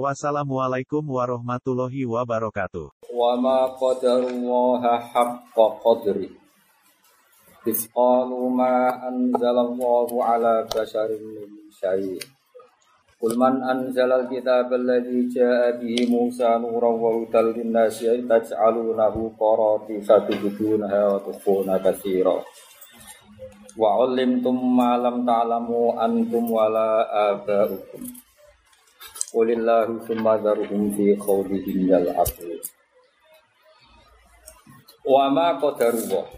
Wassalamualaikum warahmatullahi wabarakatuh. Wa ma qadarullaha haqqa qadri. Isqalu ma anzalallahu ala basharin min syai'. Qul man anzalal kitaba alladhi ja'a bihi Musa nuran wa hudal lin-nasi taj'alunahu qarati tubdunaha wa tukhfuna katsira. Wa 'allimtum ma lam ta'lamu antum wala aba'ukum. Qulillahu summa dharuhum fi khawdihim yal aqli Wa ma qadarullah.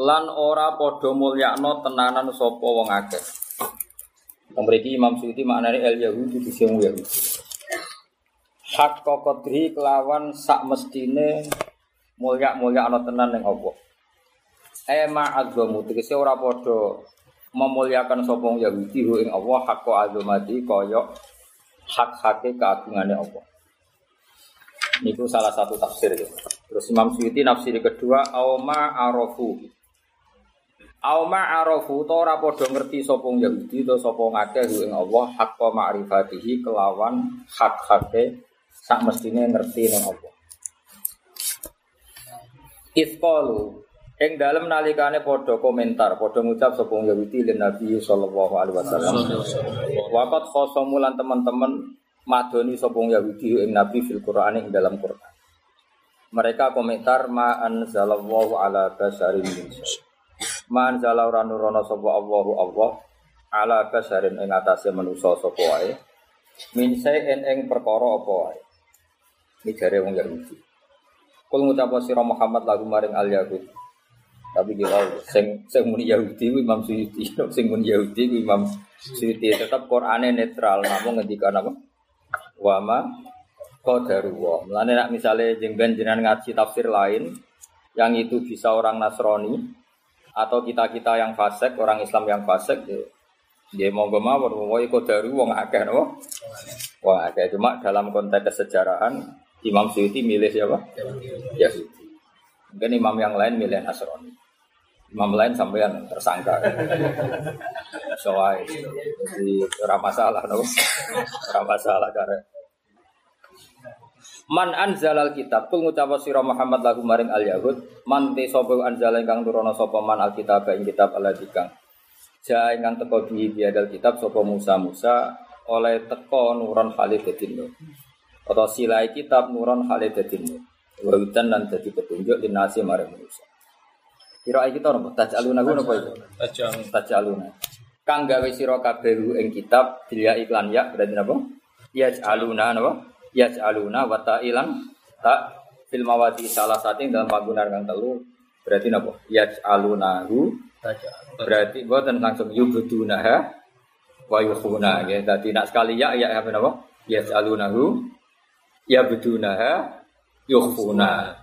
Lan ora padha mulyakno tenanan sopo wong akeh. Mriki Imam Suyuti maknane el Yahudi di sing Yahudi. Hak kokodri kelawan sak mestine mulyak mulyak ana tenan ning apa Ema azzamu tegese ora padha memuliakan sapa wong Yahudi hu ing Allah hak azamati kaya hak-hake keagungane Allah. Itu salah satu tafsir ya. Terus Imam Suyuti nafsir kedua auma arofu. Auma arofu to ora padha ngerti sapa Yahudi to sapa ngakeh ing Allah hakka ma'rifatihi kelawan hak-hake sak mestine ngerti ning Allah. Isqalu ing dalem nalikane padha komentar, padha ngucap sapa Yahudi lan Nabi sallallahu alaihi wasallam. Waqat khosamu lan teman-teman madoni sapa Yahudi ing Nabi fil Qur'an ing dalam Qur'an. Mereka komentar ma anzalallahu ala basarin min Ma anzala ora nurono sapa Allahu Allah ala basarin ing atase manusa sapa wae. Min saen ing perkara apa wae. Ini jare wong Yahudi. Kul ngucap sira Muhammad lagu maring al Yahud. Tapi kita sing sing muni Yahudi ku Imam Suyuti, sing muni Yahudi ku Imam Suyuti tetap Qur'ane netral, namun ngendikan apa? Wama qadarullah. Mulane nak misale jengben jenengan ngaji tafsir lain yang itu bisa orang Nasrani atau kita-kita yang fasik, orang Islam yang fasik ya dia mau gak mau wae qadaru wong akeh no. Wong akeh cuma dalam konteks kesejarahan Imam Suyuti milih siapa? Yahudi. Mungkin imam yang lain milih Nasrani. Imam lain sampean tersangka. Soai, jadi ora masalah no. Ora masalah karena Man anzalal kitab kul ngucap sira Muhammad lagu maring al yahud man te sapa anzal ingkang turono sapa man al kitab ing kitab Allah dikang ja ingkang teko bi biadal kitab sapa Musa Musa oleh teko nuron Khalid dadin atau silai kitab nuron Khalid dadin wawitan dan dadi petunjuk dinasi maring manusia Kira kita nopo tajaluna ku nopo itu? Tajaluna. Kang gawe sira kabeh ing kitab dia iklan ya berarti napa? Ya aluna napa? yaj'aluna wa ta'ilan tak fil mawadi salah satu yang dalam panggungan kang telu. Berarti napa? Yaj'alunahu berarti boten langsung yubudunaha wa yukhuna ya dadi nak sekali ya ya apa napa? Yaj'alunahu ya budunaha yukhuna.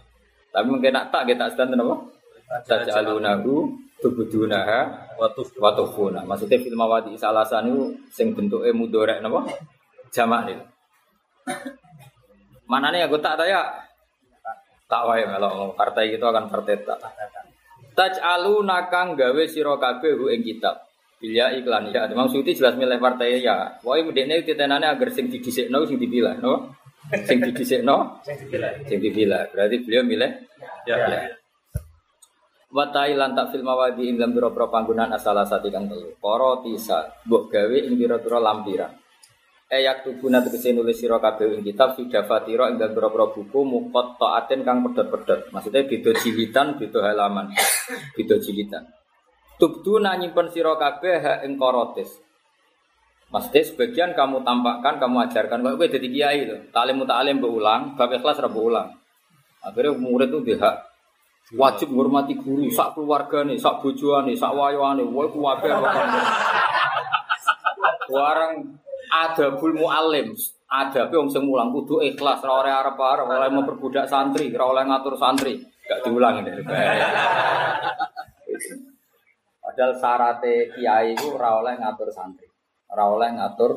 Tapi mungkin nak tak kita sedang napa taj'alunahu tubudunaha wa tukhuna maksudnya fil mawadi salah satu sing bentuke mudorek napa jamak nih Mana nih aku tak ya? Tak wae kalau partai itu akan partai tak. Taj'alu nakang gawe sira kabeh ing kitab. Bila iklan ya, Imam Suyuti jelas milih partai ya. Wae medekne titenane agar sing didhisikno sing dipilih, no? Sing didhisikno sing dipilih. Sing dipilih. Berarti beliau milih ya. ya. Wa ta'ilan tak fil mawadi ing dalam pira panggunaan asala sati kang telu. Para tisa mbok gawe ing pira-pira lampiran. Eyak tubuna tegese nulis sira kabeh ing kitab fidafatira ing dalem pira buku mukot taatin kang pedhot-pedhot. Maksudnya beda jilitan, beda halaman. beda jilitan. Tubduna nyimpen sira kabeh hak ing korotis. Maksudnya sebagian kamu tampakkan, kamu ajarkan. Kau jadi kiai itu. Talim muta'alim berulang, bab ikhlas ulang. Akhirnya murid itu dia hak wajib menghormati guru, sak keluarga nih, sak bojoan nih, sak wayoan nih, wah kuwabe Warang adabul muallim, ada wong sing mulang kudu ikhlas, ora oleh arep-arep, oleh memperbudak santri, ora oleh ngatur santri. Gak diulang ini. Padahal syaratnya kiai itu ora oleh ngatur santri, ora oleh ngatur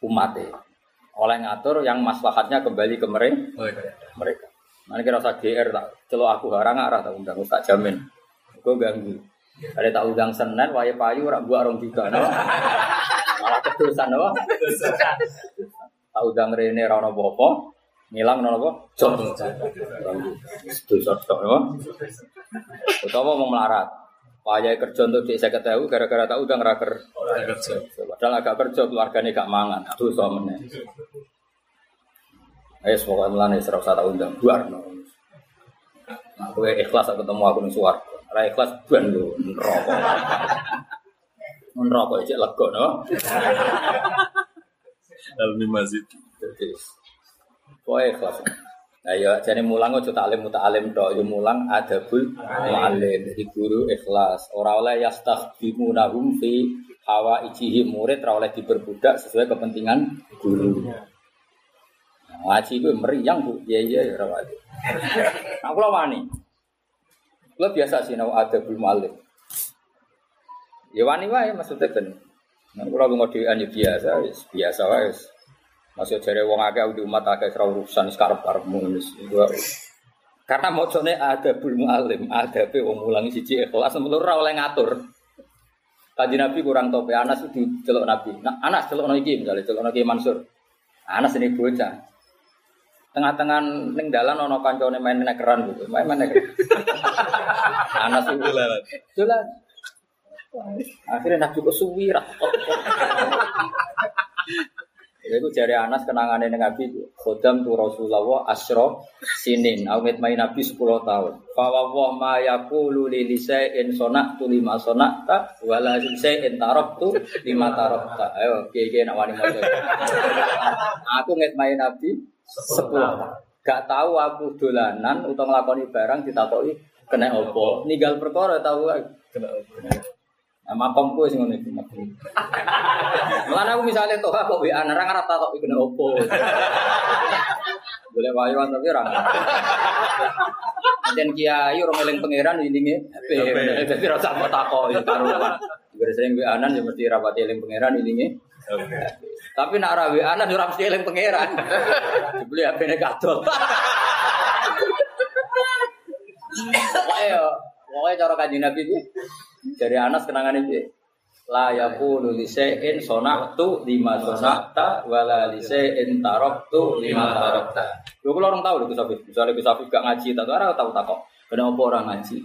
umat oleh ngatur yang maslahatnya kembali ke mereka. Oh, iya. mereka. Mana kira usah GR tak celok aku harang arah tak undang tak jamin. Gue ganggu. Ada tak undang Senin, wae payu ora buat orang tiga, no? Malah keterusan, no? Tak undang Rene Rano Bopo, ngilang nono apa? Jom. Dosa tok, no? Utawa mau melarat. Payah kerja untuk saya ketahui gara-gara tak udah ngeraker. Padahal agak kerja keluarganya gak mangan. Tuh suaminya. Ayo semoga melani serap satu undang buar. Nah, aku ikhlas aku ketemu aku nih suar. Rai ikhlas buan lu neraka. Neraka aja lego no. Dalam masjid. Pokoknya ikhlas. Nah ya jadi mulang ojo taklim muta'alim tok yo mulang adabul muallim. Jadi guru ikhlas. Ora oleh yastakhdimunahum fi hawa ijihi murid ora oleh diperbudak sesuai kepentingan guru. Ngaji itu meriang bu, iya iya ya rawat. Aku lah wani. Lo biasa sih nau adabul muallim. Ya wani wae maksudnya kan. Nah, kalau mau ya biasa, biasa wae. Masih jare wong akeh di umat akeh ora urusan sekarep-karepmu Karena mocone ada bul mualim, ada pe wong mulangi siji ikhlas mulur ora oleh ngatur. Kanji Nabi kurang tope, Anas itu celok Nabi. Nah, Anas celok iki misalnya celok Nabi Mansur. Anas ini bocah. Tengah-tengah ning dalan ana kancane main nekeran gitu. Main main nekeran. Anas itu. Dolan. Akhirnya Nabi kok suwi itu jari Anas kenangan ini Nabi Khodam tu Rasulullah asro sinin Awet main Nabi 10 tahun Fawawah ma yakulu li lisain sonak tu lima sonak ta Wala lisain tarok tu lima tarok ta Ayo kiai nak wani Aku nget main Nabi 10 tahun Gak tahu aku dolanan Untuk ngelakoni barang ditakoi Kena opo Ninggal perkara tahu Kena opo Nah, makomku sing ngono iki. Mulane aku misale toh kok WA ora ngarep tak kok kena opo. Boleh wayo tapi ora. Dan kiai orang eling pangeran ini HP. Dadi ora usah takok karo. Gara sering WA anan ya mesti rapati eling pangeran ini Tapi nak ora WA anan ora mesti eling pangeran. Dibeli HP-ne kadol. Ayo, pokoknya cara kanjeng Nabi itu dari Anas kenangan ini. La yakunu li syai'in sonaktu lima sonakta wala li syai'in taroktu lima tarokta. Lho kula orang tahu lho Gus Afif. Misale Gus Afif gak ngaji tak ora tahu takok. Kenapa orang ngaji?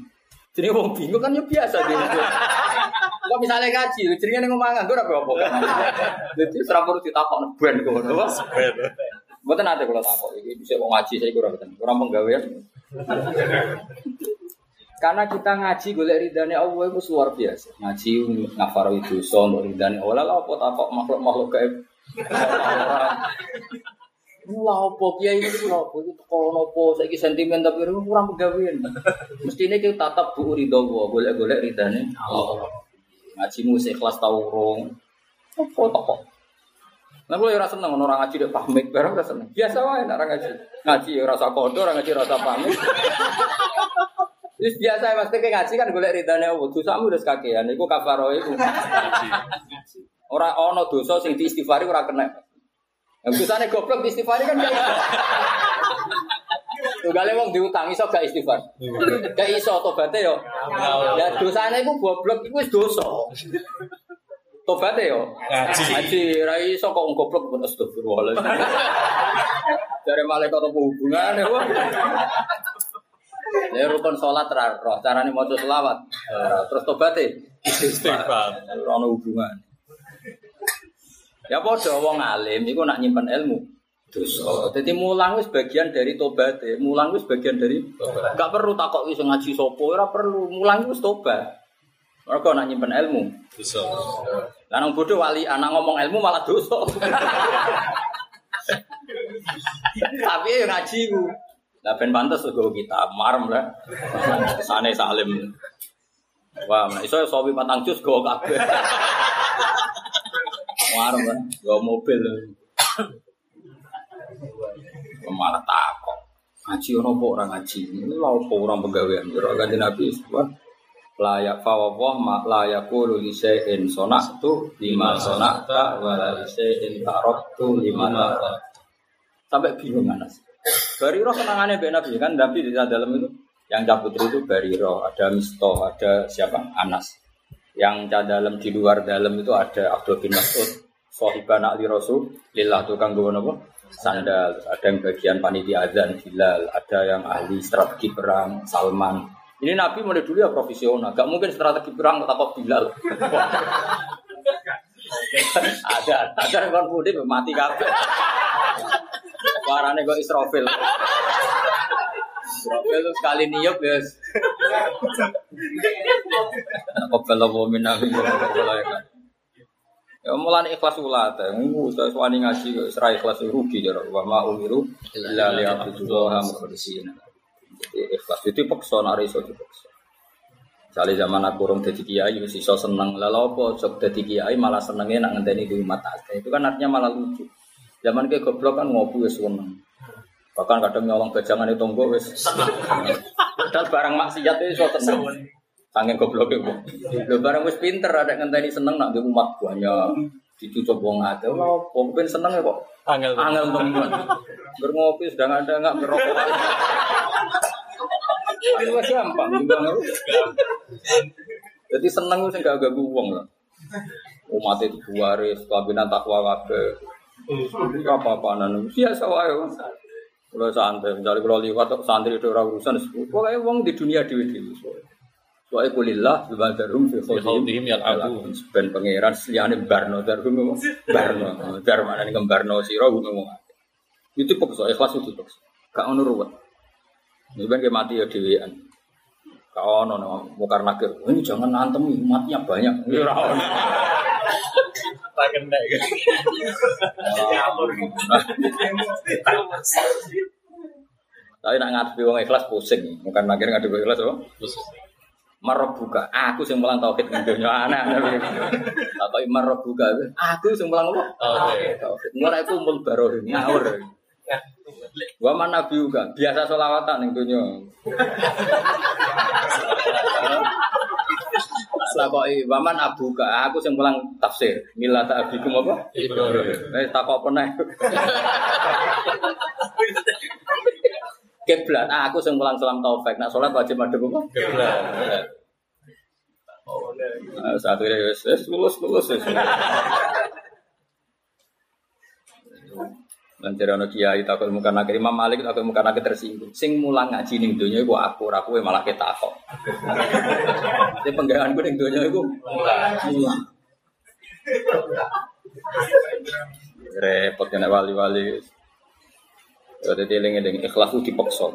Jadi wong bingung kan ya biasa dia. Kok misalnya ngaji, jadi ning ngomong nganggur apa apa kan. Jadi serap perlu ditakok ben kok ngono. Mboten ate kula takok iki bisa kok ngaji saya kurang boten. Kurang penggawean. Karena kita ngaji golek ridane Allah itu luar biasa. Ngaji ngafar itu so untuk ridane Allah lah apa tak makhluk-makhluk gaib. Lah apa kiai itu lah apa itu kalau nopo saiki sentimen tapi kurang pegawean. Mestine kita tatap bu ridho golek-golek ridane Allah. Ngaji musik kelas tau urung. Apa tak Nah, gue rasa seneng orang ngaji dek pamit, barang rasa seneng. Biasa wae orang ngaji. Ngaji rasa kodo, orang ngaji rasa pamit. Terus biasa mas kayak ngaji kan golek ridane Allah. Dosamu wis kakean iku kafaro iku. Ora ana dosa sing diistighfari ora kena. Dosane goblok diistighfari kan Tunggale wong diutang iso gak istighfar. Gak iso tobaté yo. Ya dosane iku goblok iku wis dosa. Tobaté yo. Ngaji ra iso kok goblok pun astagfirullah. Dari malaikat apa hubungan ya, Ya rukun sholat roh carane maca selawat. Terus tobaté istighfar. Ora hubungan. Ya padha wong alim iku nak nyimpen ilmu dosa. Dadi mulang wis bagian dari tobat. Mulang wis bagian dari enggak perlu takok wis ngaji sapa, ora perlu. Mulang wis tobat. Mereka nak nyimpen ilmu. Dosa. Lah nang bodoh wali anak ngomong ilmu malah dosa. Tapi ya ngaji ku. Lah ben pantes uga kita marem lah. Sane salim. Wah, nah iso sawi matang jus go kabeh. Marem lah, go mobil. Malah takok. Ngaji ono apa orang ngaji? Ini lha apa orang pegawaian? Ora ganti Nabi sebab layak fawwah ma layaku li syai'in sonatu lima sonata wa la syai'in taraktu lima taraktu. Sampai bingung Anas. Bariro senangannya Mbak Nabi kan Nabi di dalam itu yang putri itu Bariro, ada Misto, ada siapa? Anas. Yang dalam di luar dalam itu ada Abdul bin Mas'ud, Sohiban Ali Rasul, Lillah tukang apa? Sandal, ada yang bagian panitia azan, Bilal, ada yang ahli strategi perang, Salman. Ini Nabi mulai dulu ya profesional, gak mungkin strategi perang tetap Bilal. ada, ada yang kan mati kabeh. Warane kok Israfil. Israfil sekali niup ya. Apa kalau mau minang Ya mulane ikhlas ulat. Ngu saya suwani ngaji kok isra ikhlas rugi jare wa ma umiru illa liya'budullaha. Jadi ikhlas itu paksa nek iso dipaksa. Misalnya zaman aku orang jadi kiai, masih so seneng. Lalu apa, sok jadi kiai malah senengnya nak ngenteni di rumah Itu kan artinya malah lucu. Zaman ke goblok kan ngopi wis seneng. Bahkan kadang nyolong bajangan itu tonggo wis Padahal barang maksiat itu so tenang. Sangen goblok itu. Lho barang wis pinter ada ngenteni seneng nak di umat banyak. Dicucuk wong opo ben seneng ya kok. Angel. Angel teman. Berngopi sedang ada enggak merokok. Ini wis gampang Jadi seneng wis enggak ganggu wong lah. Umat itu waris, kabinan takwa kabeh. Apa apa nan biasa wae. Kalau santai, misalnya kalau liwat santri itu orang urusan, pokoknya uang di dunia dewi dewi. Soalnya kulillah darum fi khawdihim ben pangeran seliane barno darum barno dar mana nih barno siro ngomong itu pokok ikhlas itu pokok gak ono ruwet. Ini ben mati ya dewian kau ono mukar nakir. Ini jangan nantem matinya banyak. Tak kena Tapi nak ngadepi wong ikhlas pusing, bukan makin ngadepi ikhlas apa? Marah buka, aku sing mulang tauhid ning donya ana. Apa marah buka, aku sing mulang apa? Tauhid. Ora iku mul baroh ngawur. Wa man nabi biasa selawatan ning donya. Takoki waman abuka, aku sing pulang tafsir. Mila tak abikum apa? Eh takok pernah. Keblat, aku sing pulang salam taufik. Nak sholat wajib madhep apa? Keblat. Nah, saat ini wis lulus lulus wis. Ana kiai takut muka nak Imam Malik takut muka nak tersinggung. Sing mulang ngaji ning donya iku aku ora kowe malah ketakok. Ini penggawean gue ning donya iku mulang. Repot kena wali-wali. Ya dadi eling-eling ikhlas ku dipaksa.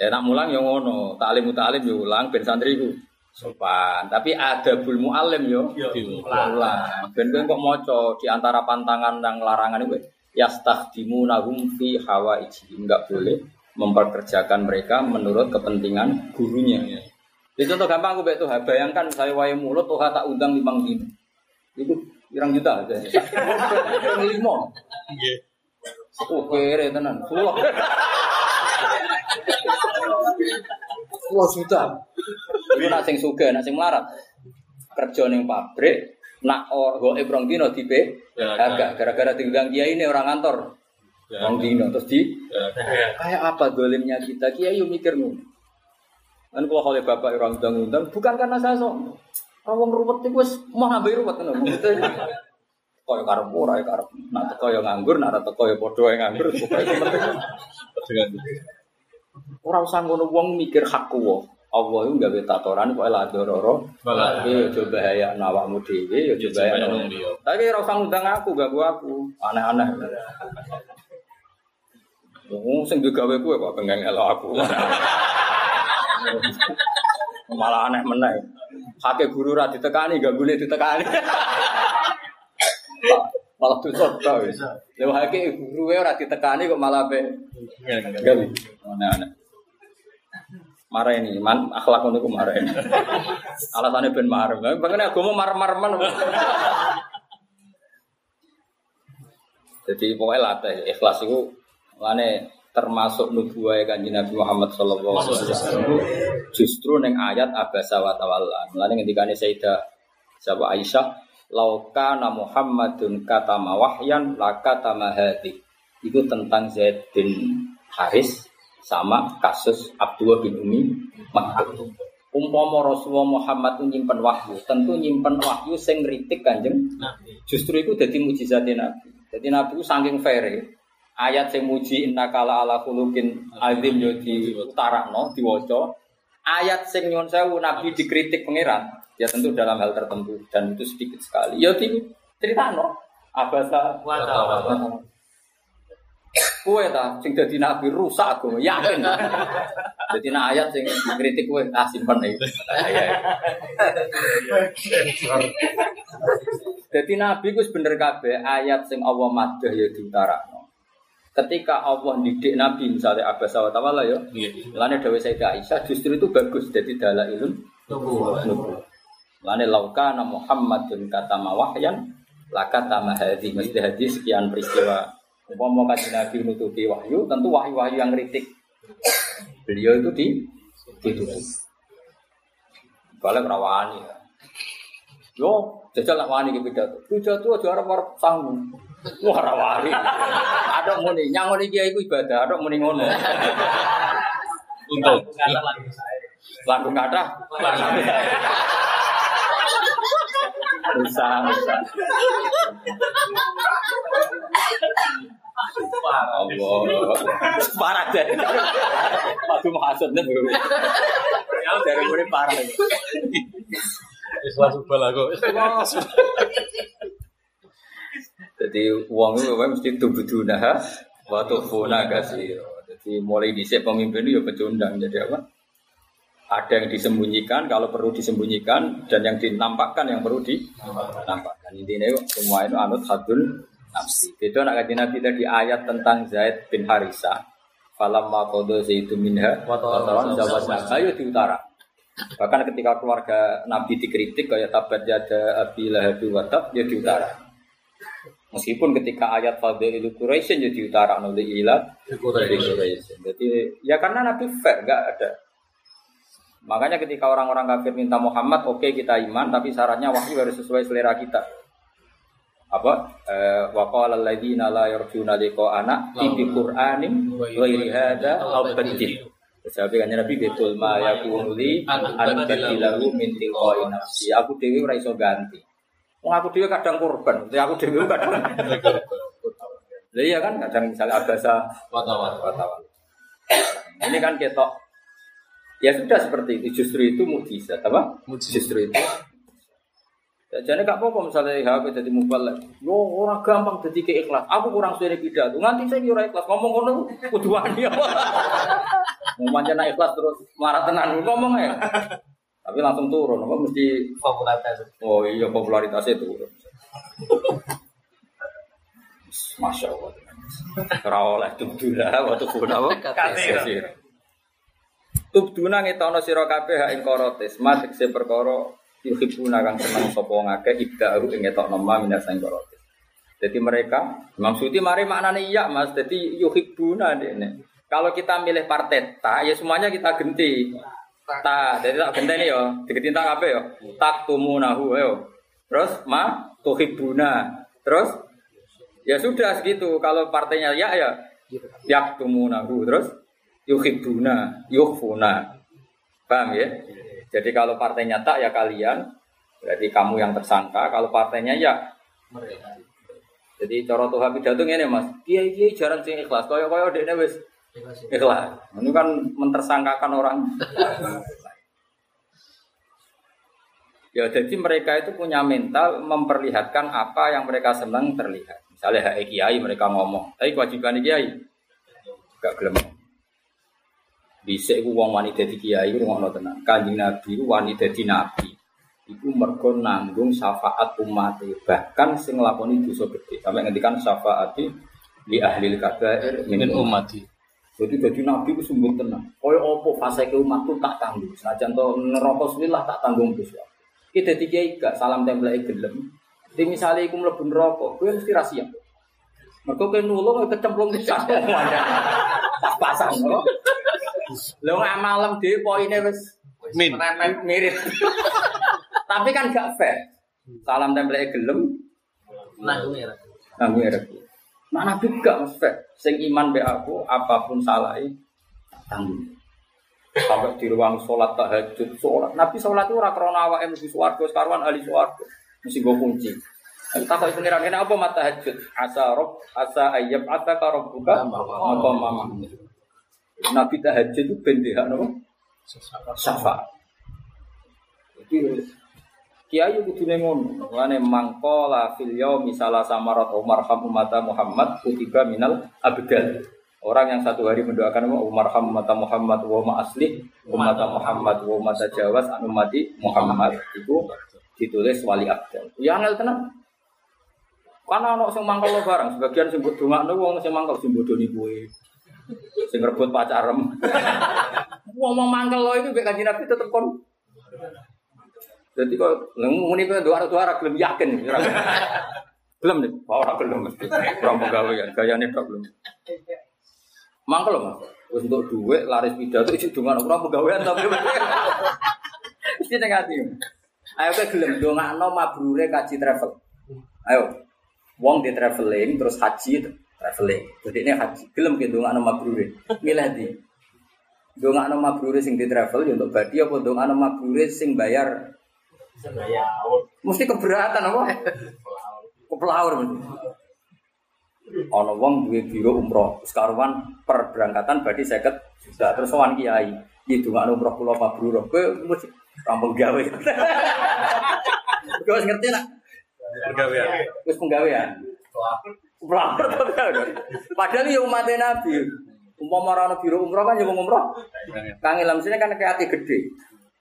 Ya nak mulang yang ngono, taklim taklim yo ulang ben santri ku sopan. Tapi ada bul mualim yo ulang. Ben kok maca di antara pantangan dan larangan itu yastakhdimunahum fi hawaiji enggak boleh memperkerjakan mereka menurut kepentingan gurunya. Ya. Itu contoh gampang aku betul. Bayangkan saya wae mulut tuh tak undang limang dino. Itu pirang juta aja. Lima. Oh kere tenan. Sepuluh. Sepuluh juta. Itu nak sing suga, nak sing melarat. Kerja ning pabrik, nak or go ebrong dino tipe agak gara-gara tinggal kiai ini orang kantor orang dino terus di kayak apa golemnya kita kiai mikir nu kan kalau oleh bapak orang undang-undang bukan karena saya sok orang ruwet itu wes mau nambah ruwet kan kaya karep ora ya karep nak teko ya nganggur nak teko ya padha nganggur pokoke ora usah ngono wong mikir hak kuwo Allah itu gak beta atoran kok lah dororo. Tapi coba ya nawakmu dewi, ya coba ya Tapi rasa ngundang aku, gak gua aku, aneh-aneh. Wong sing gawe kuwe kok pengen elo aku. Malah aneh meneh. Hake guru ra ditekani, gagune ditekani. Malah tuh ta wis. Lha hake guru ora ditekani kok malah be. Gawe. Aneh-aneh marah ini, man akhlak untuk marah ini. Alasannya ben marah, bagaimana aku mau marah-marah mana? Jadi pokoknya latih ikhlas itu Mane termasuk nubuah kanjeng Nabi Muhammad sallallahu alaihi wasallam justru neng ayat abasa wa tawalla. Mulane ngendikane Sayyidah Sapa Aisyah lauka na Muhammadun kata mawahyan laka tamahati. Itu tentang Zaid bin Haris sama kasus Abdullah bin Umi Maktum. Umpama Rasulullah Muhammad nyimpen wahyu, tentu nyimpen wahyu sing ngritik Kanjeng Justru itu jadi mujizat Nabi. Jadi Nabi saking fair ayat sing muji innakala ala khuluqin azim yo di utarakno diwaca. Ayat sing nyuwun sewu Nabi dikritik pangeran, ya tentu dalam hal tertentu dan itu sedikit sekali. Ya di ceritano abasa wa Kue ta sing dadi nabi rusak aku yakin. Jadi nak ayat sing kritik kue ah simpen iki. Jadi nabi ku bener kabeh ayat sing Allah madah ya diutarakno. Ketika Allah didik Nabi misalnya Abbas wa Tawala ya, Lainnya Dewi Sayyidah Aisyah justru itu bagus jadi dalailun nubuwah. Lane lauka na Muhammadun kata mawahyan laka tama hadi mesti hadis sekian peristiwa Umpama kaji Nabi menutupi wahyu, tentu wahyu-wahyu yang kritik. Beliau itu di ditutup. Balik rawani. Yo, jajal nak wani ke pidato. Pidato aja arep arep sanggup. Wah rawani. Ada muni nyangon iki iku ibadah, ada muni ngono. Untuk Lagu Usah, usah. Allah. Parah deh. Padu mahasud nih. Dari mulai parah. Islam subal aku. Jadi uang itu memang mesti tubuduna waktu funa kasih. Jadi mulai dicek pemimpin itu ya pecundang. Jadi apa? Ada yang disembunyikan kalau perlu disembunyikan dan yang dinampakkan yang perlu dinampakkan. Intinya semua itu anut hadul nafsi. Itu anak kaji Nabi tadi ayat tentang Zaid bin Harisa. Falam makodo zaitu minha wataran zawasna. Ayo di utara. Bahkan ketika keluarga Nabi dikritik kayak tabat jada abi lahabi watab ya di utara. Meskipun ketika ayat itu Quraisy ya di utara oleh ilah Quraisy. Jadi ya karena Nabi fair nggak ada. Makanya ketika orang-orang kafir minta Muhammad, oke okay, kita iman, tapi syaratnya wahyu harus sesuai selera kita apa eh, wa qala alladziina la yarjuna liqa'ana fi qur'anin ghairi hadza aw badil Sahabat kan Nabi betul ma yakunu li an badilahu min tilqa'i nafsi. Aku dhewe ora iso ganti. Wong aku dhewe kadang korban, aku dhewe kadang. Lah iya kan kadang misalnya abasa watawal. Ini kan ketok Ya sudah seperti itu, justru itu mukjizat apa? Justru itu jadi gak apa-apa misalnya HP jadi mubalek. Yo orang gampang jadi ke ikhlas. Aku kurang suwe pidato. Nganti saya kira ikhlas ngomong ngono kudu wani apa. Mau manjana ikhlas terus marah tenan ngomong ya. Tapi langsung turun apa mesti popularitas. Oh iya popularitasnya turun. Masya Allah. Ora oleh tubduna waktu pun apa? Kasir. Tubduna ngetono sira kabeh hak ing korotis, matik se perkara yuhibuna kang seneng sapa ngake ibda'u ing ngetokno ma minas sang korotis. Jadi mereka maksudnya mari maknanya iya mas. Jadi yuhibuna ini. Kalau kita milih partai ta, ya semuanya kita genti. Ta, jadi tak genti yo, digenti tak apa yo? Tak tumunahu yo. Terus ma tuhibuna. Terus ya sudah segitu. Kalau partainya ya ya yak tumunahu. Terus yuhibuna, yuhfuna. Paham ya? Jadi kalau partainya tak ya kalian, berarti kamu yang tersangka. Kalau partainya ya mereka. Jadi cara Tuhan pidato ini mas, kiai kiai jarang sih ikhlas. Kaya kaya dek wis ikhlas. Ini kan mentersangkakan orang. ya jadi mereka itu punya mental memperlihatkan apa yang mereka senang terlihat. Misalnya hak kiai mereka ngomong, tapi kewajiban kiai gak gelem bisa iku wong wani dadi kiai ngono tenan. Kanjeng Nabi iku wani dadi nabi. Iku mergo nanggung syafaat umat bahkan sing nglakoni dosa gede. Sampai ngendikan syafaati di ahli kabair min ummati. Jadi jadi nabi itu sumber tenang. Kaya opo fase ke umatku tak tanggung. Senajan to neraka swilah tak tanggung dosa. Kita dadi kiai gak salam template gelem. Jadi misalnya iku mlebu neraka, kowe mesti. Mereka ke nulung kecemplung di sana. Pas-pasan. Lo nggak malam di poinnya wes Min. mirip. Tapi kan gak fair. Salam tempel gelem, ini ya. nah mirip. Nah nabi gak mas fair. Sing iman be aku apa pun salahnya tanggung. Sampai di ruang sholat tahajud, sholat. Nabi sholat itu ora krona awake mlebu swarga, sekarwan ahli swarga. Mesti gue kunci. Aku takut pengiran kena apa mata tahajud? Asa rob, asa ayyab, asa karob buka, maka mama. Nabi tahajud itu bendehan apa? Syafa. Jadi Kiai kudu ngono. Mulane mangkola fil yaumi salah samarat Umar Hamumata Muhammad kutiba minal abdal. Orang yang satu hari mendoakan Umar Hamumata Muhammad wa ma asli umata Muhammad wa ma tajawaz anu mati Muhammad itu ditulis wali abdal. Ya angel tenan. Karena ana sing mangkel lo barang, sebagian sing mbok dongakno wong sing mangkel sing bodoni kowe. Sing rebut pacarem. Mau mangkel lo itu mek kanjeng Nabi tetep kon jadi kok itu doa doa gelem yakin, belum nih, wah ora gelem mesti. Orang pegawai gaya nih belum. Mangkel Terus untuk duit laris pidato isi dengan orang pegawaian tapi mesti negatif. Ayo ke gelem dongakno mabrure kaji travel. Ayo, wong di traveling terus haji traveling. Jadi ini haji, gelem ke dongakno mabrure. Milih di. Dongakno mabrure sing di travel ya untuk badi apa dongakno mabrure sing bayar Mesti keberatan apa? Kepelaur mesti. Ana wong duwe biro umroh, sekaruan per berangkatan berarti seket juta. Terus sowan kiai, iki dongakno umroh kula mabrur. Kowe mesti rampung gawe. Kowe wis ngerti nak? Pegawaian. Wis penggawean. Pelawar Padahal ya umat Nabi. Umpama ora ana biro umroh kan ya wong umroh. Kang ilham sini kan kayak hati gede.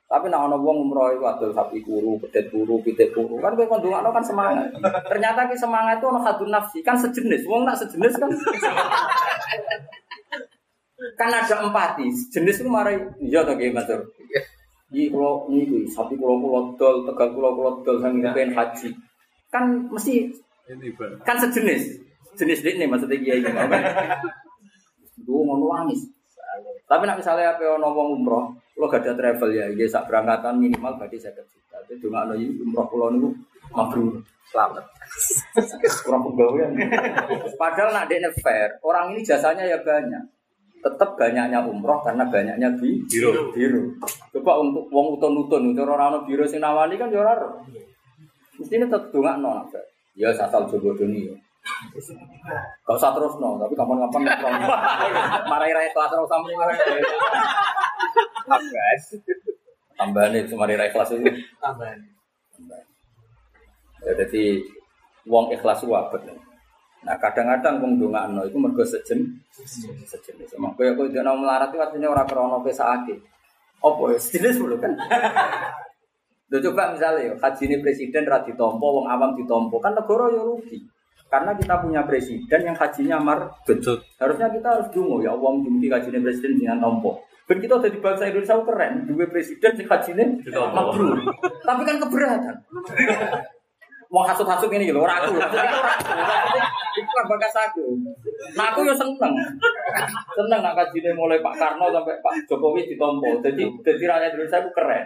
Tapi nak ana wong umroh iku adol sapi kuru, pedet kuru, pitik kuru. Kan kowe ndongakno kan semangat. Ternyata ki semangat itu ana hadun nafsi, kan sejenis. Wong nak sejenis kan kan ada empati. Jenis itu marai iya to nggih Mas. Iki kula niku sapi kula kula dol, tegal kula kula dol sang pengen haji. Kan mesti kan sejenis. Jenis ini maksudnya kiai ini. Kan? Duh ngono wangis. Tapi nak misalnya apa ono wong umroh, lo gak ada travel ya, ya sak berangkatan minimal berarti saya juta. Jadi cuma ada umroh pulau niku mabrur, selamat. Kurang pegawaian. Padahal nak dekne fair, orang ini jasanya ya banyak. Tetap banyaknya umroh karena banyaknya bi Biro. biru. Coba untuk wong utun-utun, untuk orang ono biro sing nawani kan ya ora. ero. Mestine tetep dongakno nak fair. Ya asal doni ya. Gak usah terus no, tapi kapan-kapan nongkrong. Marai rai kelas terus sama ini marai. Guys, tambahan itu marai rai kelas itu. Tambahan. Ya, jadi wong ikhlas wabet. Nah kadang-kadang wong dongakno itu mergo sejen sejenis. Sama kowe kowe dene melarat itu artinya ora krana pesake. Apa ya sejenis dulu kan? Loh coba misalnya ya, haji ini presiden ra ditompo, wong awam ditompo, kan negara ya rugi. Karena kita punya presiden yang hajinya mar Betul. Harusnya kita harus dungo ya Allah mungkin hajinya presiden dengan tompo. Ben kita udah di bangsa Indonesia keren, dua presiden sing hajinya Ditompo. mabrur. Tapi kan keberatan. Mau hasut-hasut ini loh, ora aku. Itu kan bakas aku. Nah aku ya seneng. Seneng nak mulai Pak Karno sampai Pak Jokowi ditompo. Jadi jadi rakyat Indonesia itu keren.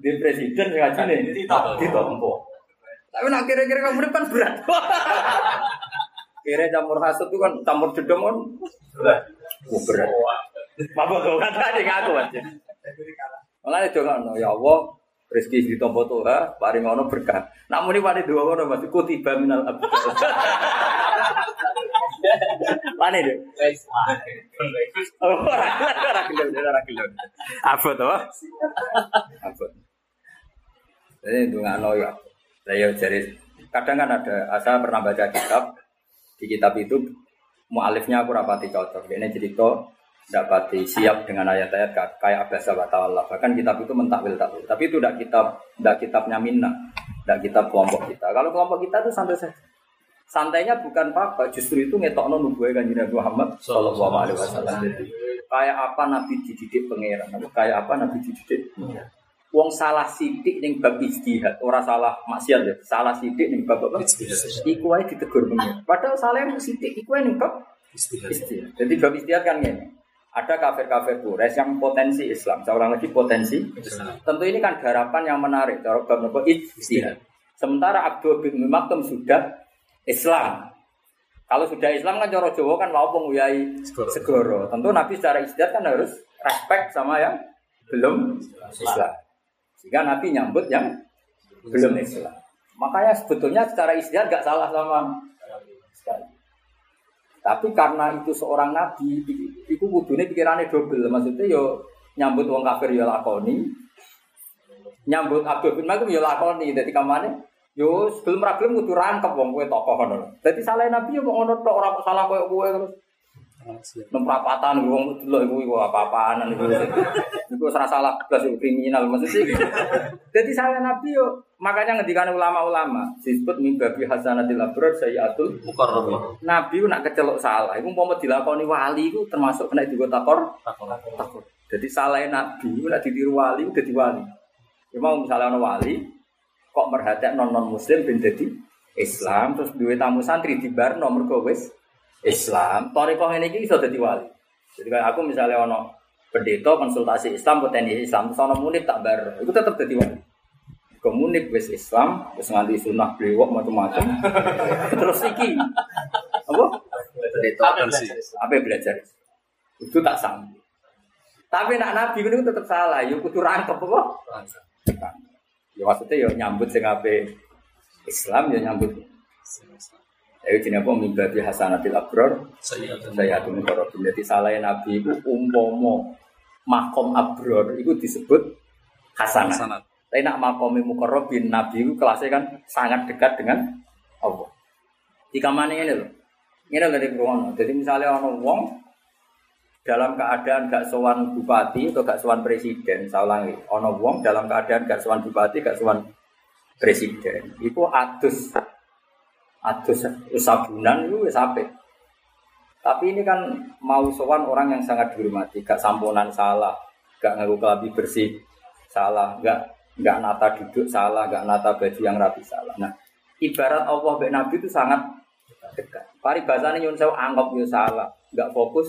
Di presiden yang kajine ditompo. Tapi nak kira-kira kamu kan berat. Kira campur hasut itu kan campur jedom kan. Wah berat. Apa kau kata adik aku aja. Malah itu kan, ya Allah, rezeki di tompo Tuhan, paling ngono berkah. Namun ini pada dua orang masih kutiba minal abdul. Mana deh? Oh, ora gelem, ora gelem. Apa tuh? Apa? Jadi itu nggak ya. Saya jadi kadang kan ada, saya pernah baca kitab di kitab itu mualifnya aku rapati cocok. Ini cerita tidak pati siap dengan ayat-ayat kayak abasa wa ta'ala. Bahkan kitab itu mentakwil takwil. Tapi itu tidak kitab, tidak kitabnya minna, tidak kitab kelompok kita. Kalau kelompok kita itu santai saja. Santainya bukan apa, justru itu ngetokno nubuah kanjeng Nabi Muhammad Sallallahu Alaihi Wasallam. Kayak apa Nabi dididik pangeran, kayak apa Nabi dididik. Wong salah sidik ning bab ijtihad, ora salah maksiat ya, salah sidik ning bab apa? Iku wae ditegur pengen. Padahal salah yang sidik iku wae ning bab istihad. Jadi bab istihad kan gini. Ada kafir-kafir Quraisy yang potensi Islam. Ulang lagi potensi. Tentu ini kan garapan yang menarik. Cara bab nopo istihad. Sementara Abdul bin Maktum sudah Islam. Kalau sudah Islam kan cara Jawa kan mau nguyai Segoro. segoro. Tentu Nabi secara istihad kan harus respect sama yang belum Islam. Sehingga Nabi nyambut yang belum Islam. Makanya sebetulnya secara istihad gak salah sama sekali. Tapi karena itu seorang nabi, itu kudune pikirannya double. Maksudnya yo nyambut wong kafir yo lakoni, nyambut Abdul bin Makum yo lakoni. Jadi kamane yo sebelum ragilem kudu rangkep wong kowe tokoh. Jadi salah nabi yo mau ngono tok ora kok salah koyo kowe terus nemprapatan wong delok iku iku apa-apaan iku. Iku ora salah blas kriminal maksudnya. Jadi salah nabi yo makanya ngendikan ulama-ulama disebut mimbabi hasanatil abrar sayyatul Mukarrabah. Nabi ku nak kecelok salah, iku umpama dilakoni wali iku termasuk kena digo takor takor. Jadi salah Nabi nak ditiru wali dadi wali. Cuma misalnya ono wali kok merhatek non non muslim ben dadi Islam terus duwe tamu santri di bar nomor wis Islam. Torikoh ini iki iso dadi wali. Jadi kayak aku misalnya ono pendeta konsultasi Islam potensi Islam terus ono munib tak bar, itu tetap dadi wali. Komunik wis Islam, wis nganti sunah blewok macam-macam. terus iki apa? Apa belajar? Itu tak sanggup. Tapi nak nabi itu tetap salah, yo kudu rangkep apa? Ya maksudnya yo nyambut sing ape Islam ya nyambut. Ya jenenge apa mimbabi hasanatil Sayyidatun. saya atur mukarrabin. Jadi salah nabi itu umpomo makom abrar itu disebut hasanah. Sanad. Tapi nak makomi mukarrabin nabi itu kelasnya kan sangat dekat dengan Allah. Di kamar ini loh. Ini dari Bruno. Jadi misalnya orang wong dalam keadaan gak sowan bupati atau gak sowan presiden, saya ulangi, ono wong dalam keadaan gak sowan bupati, gak sowan presiden, itu adus, adus sabunan itu wis apik. Tapi ini kan mau sowan orang yang sangat dihormati, gak samponan salah, gak ngaku kelabi bersih salah, gak gak nata duduk salah, gak nata baju yang rapi salah. Nah, ibarat Allah dan Nabi itu sangat dekat. Paribasane nyun sewu anggap yo salah, gak fokus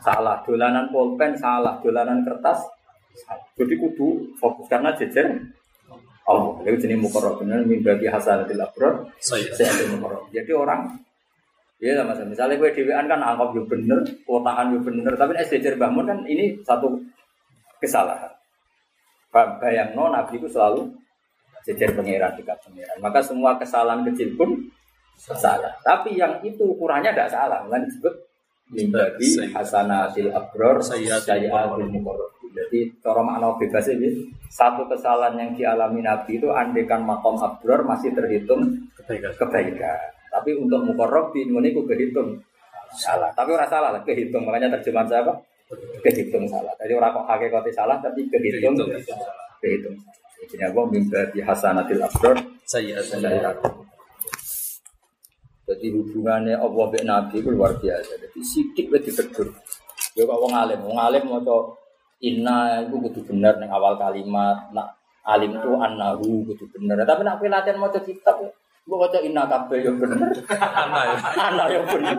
salah, dolanan pulpen salah, dolanan kertas. Jadi kudu fokus karena jejer Allah. Lalu jenis mukorok benar mimpi hasanatil abrar saya mukorok. Jadi orang Iya lah mas, misalnya gue dewan kan anggap yo bener, kotaan yo bener, tapi nek sejajar bangun kan ini satu kesalahan. Ba- Bayang no Nabi itu selalu sejajar pangeran dekat pangeran. Maka semua kesalahan kecil pun salah. Tapi yang itu ukurannya tidak salah, kan disebut mimbabi hasanatil abrar Sayyiatul muqarrabin. Jadi cara makna bebas ini satu kesalahan yang dialami Nabi itu andekan makom abrar masih terhitung Kebaikan. kebaikan. Tapi untuk mukorrobin ini ku kehitung salah. Tapi orang salah lah kehitung. Makanya terjemahan saya apa? Kehitung salah. Jadi orang kok hakikatnya salah tapi kehitung Kehitung. kehitung. Jadi mimba di hasanatil abdur Sayyidatun. Jadi hubungannya Allah dan Nabi itu luar biasa. Jadi sidik wis ditegur. Ya kok wong alim, wong alim maca inna itu kudu bener ning awal kalimat. Nak alim itu annahu kudu bener. Tapi nak kowe latihan maca kitab Gue baca inna kabeh ya bener. Anak ya. Anak ya bener.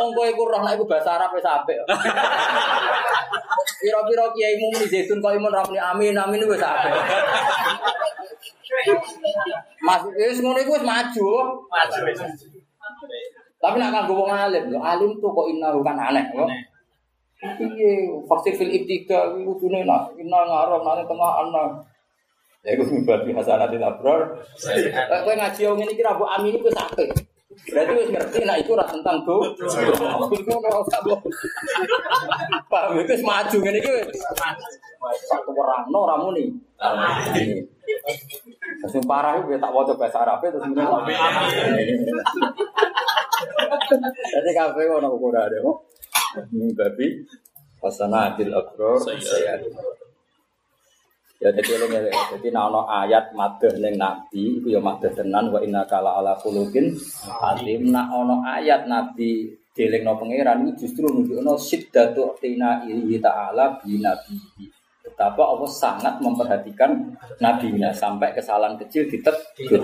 Wong kowe iku roh nek iku bahasa Arab wis apik. Piro-piro kiai muni zaitun kok imun ramli amin amin wis apik. Mas wis ngono iku wis maju. Tapi nak kanggo wong alim, lho alim tuh kok inna kan aneh. Iya, vaksin fil ibtida iku kudune nak inna ngarep nang tengah anak. Ya iku mibati hasanatil abrar. Kayak kowe ngaji yang ini kira bu amin itu sakit. Berarti wis ngerti nah itu ora tentang do. Iku. Paham itu maju ngene iki wis. Satu orang no ora muni. Sing parah itu tak waca bahasa Arab terus muni. Jadi kabeh ono ukurane. Ini babi hasanatil abrar sayyatul Ya jadi eling eling. Jadi nek ana ayat madah ning nabi iku ya madah tenan wa inna kala ala khuluqin azim. Nek ana ayat nabi dielingno pangeran iku justru nunjukno siddatu tina ilahi ta'ala bi nabi. betapa Allah sangat memperhatikan nabinya sampai kesalahan kecil ditegur.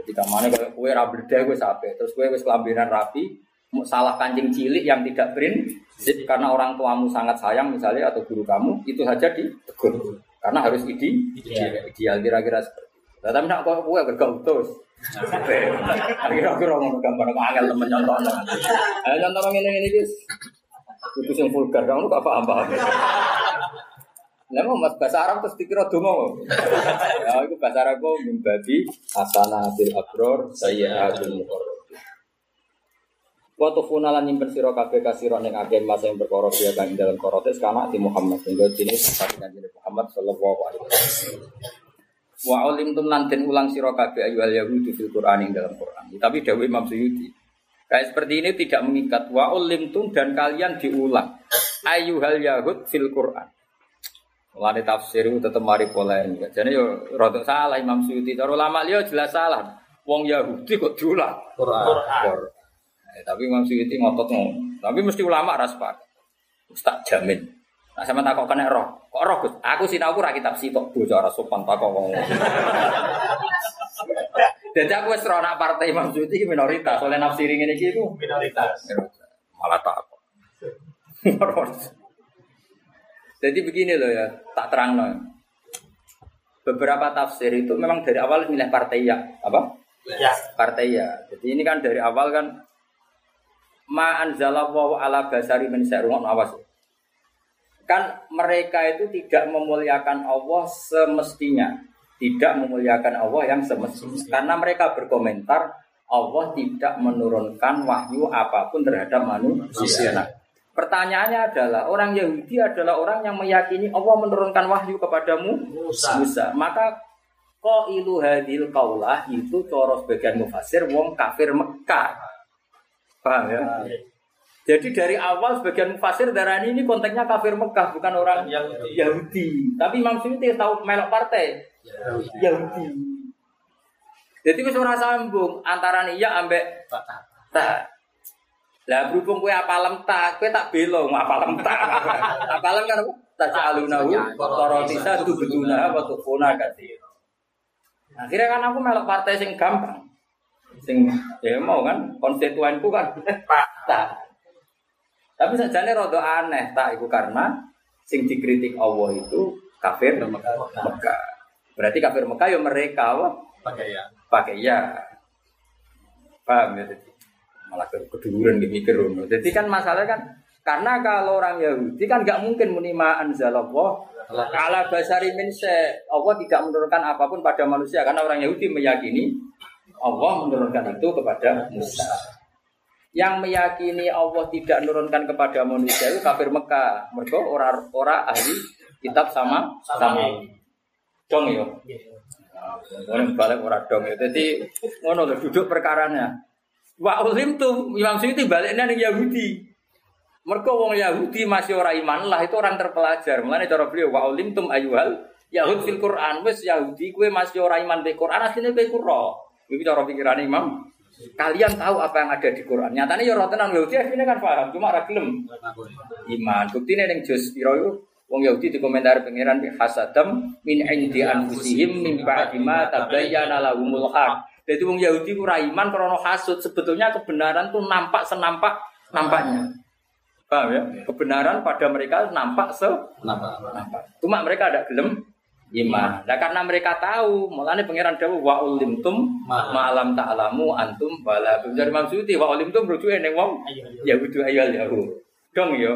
Ketika mana kalau kue rabeda kue sampai terus kue wes kelambinan rapi, salah kancing cilik yang tidak prinsip karena orang tuamu sangat sayang misalnya atau guru kamu itu saja ditegur karena harus ide ideal kira-kira seperti itu. Tapi nak kue kue bergautus. Kira-kira ngomong gambar angel temen contoh. Ayo contoh ini ini guys. Itu yang vulgar, kamu gak paham-paham. Lah mau mas bahasa Arab terus dikira dongo. Ya itu bahasa Arab kok mimbabi asana bil abror saya Waktu funalan nyimpen siro kabeh kasiro ning akeh mas yang berkorot dia kan dalam korotes karena di Muhammad hingga sini sampai kan Muhammad sallallahu alaihi wasallam. Wa ulim tum lanten ulang siro kabeh ayu al yahudi fil Quran ing dalam Quran. Tapi Dewi Imam Suyuti Kayak seperti ini tidak mengikat wa ulim tum dan kalian diulang ayu hal yahud fil Quran. Mulane tafsir itu tetap mari polemik. Jadi yo rada salah Imam Suyuti. Cara ulama liya jelas salah. Wong Yahudi kok diulang Quran. Quran. Eh, tapi Imam Suyuti ngotot ngono. Tapi mesti ulama ras pak. Tak jamin. Nah, sama tak kok kena roh. Kok roh Gus? Aku sinau ora kitab sitok bocah ora sopan tak kok wong. Jadi aku wis ora nak partai Imam Suyuti iki minoritas. Oleh nafsiri ngene iki iku Minoritas. malah tak kok. Jadi begini loh ya, tak terang loh. Beberapa tafsir itu memang dari awal milih partai ya, apa? Ya. Partai ya. Jadi ini kan dari awal kan ma anzalallahu ala basari min syarrun awas. Kan mereka itu tidak memuliakan Allah semestinya, tidak memuliakan Allah yang semestinya. Karena mereka berkomentar Allah tidak menurunkan wahyu apa pun terhadap manusia. Nah, pertanyaannya adalah orang Yahudi adalah orang yang meyakini Allah menurunkan wahyu kepadamu Musa. Musa. Maka kok ilu hadil kaulah itu coros bagian mufasir wong kafir Mekah. Paham ya? Jadi dari awal sebagian mufasir darah ini konteksnya kafir Mekah bukan orang Yahudi. Yahudi. Tapi Imam Suyuti tahu melok partai Yahudi. Jadi wis ora sambung antara iya ambek tak. Lah berhubung kowe apalem tak, kowe tak belo apalem tak. apalem kan apa? Tak calunahu korotisa tu betuna apa tu fona kasih. Akhirnya kan aku melok partai sing gampang. Sing ya mau kan konstituenku kan tak. Tapi sajane rada aneh tak iku karena sing dikritik Allah itu kafir Mekah. Berarti kafir Mekah ya mereka apa? Pakai ya. pakai ya paham ya jadi malah ke keduduran ngono. jadi kan masalahnya kan karena kalau orang Yahudi kan nggak mungkin menima anzalallah ala basari min. Allah tidak menurunkan apa pun pada manusia karena orang Yahudi meyakini Allah menurunkan itu kepada Musa yang meyakini Allah tidak menurunkan kepada manusia itu kafir Mekah mereka orang orang ahli kitab sama sama dong yo Ngono balik ora dong. Dadi ngono lho duduk perkaranya. Wa ulim tuh Imam Suyuti baliknya ning Yahudi. Mereka wong Yahudi masih orang iman lah itu orang terpelajar. Mulane cara beliau wa ulim tum ayuhal Yahud fil Quran wis Yahudi kue masih orang iman di Quran aslinya kue kuro. Ini cara pikiran Imam. Kalian tahu apa yang ada di Quran. Nyatanya ya rotenan Yahudi akhirnya kan paham, cuma gelem iman. Buktinya ning juz piro iku Wong Yahudi di komentar pangeran bi hasadam min indi anfusihim min ba'di ma tabayyana lahumul haq. Jadi wong Yahudi ku ra iman krana hasud, sebetulnya kebenaran tuh nampak senampak nampaknya. Paham ya? Kebenaran pada mereka nampak se Kenapa? nampak. Cuma mereka ada gelem iman. Nah karena mereka tahu, mulane pangeran dawuh wa ulimtum Ma- malam ta'lamu antum bala. Dari Imam Suyuti wa ulimtum rujuke ning wong Yahudi ayal Yahud. Dong yo.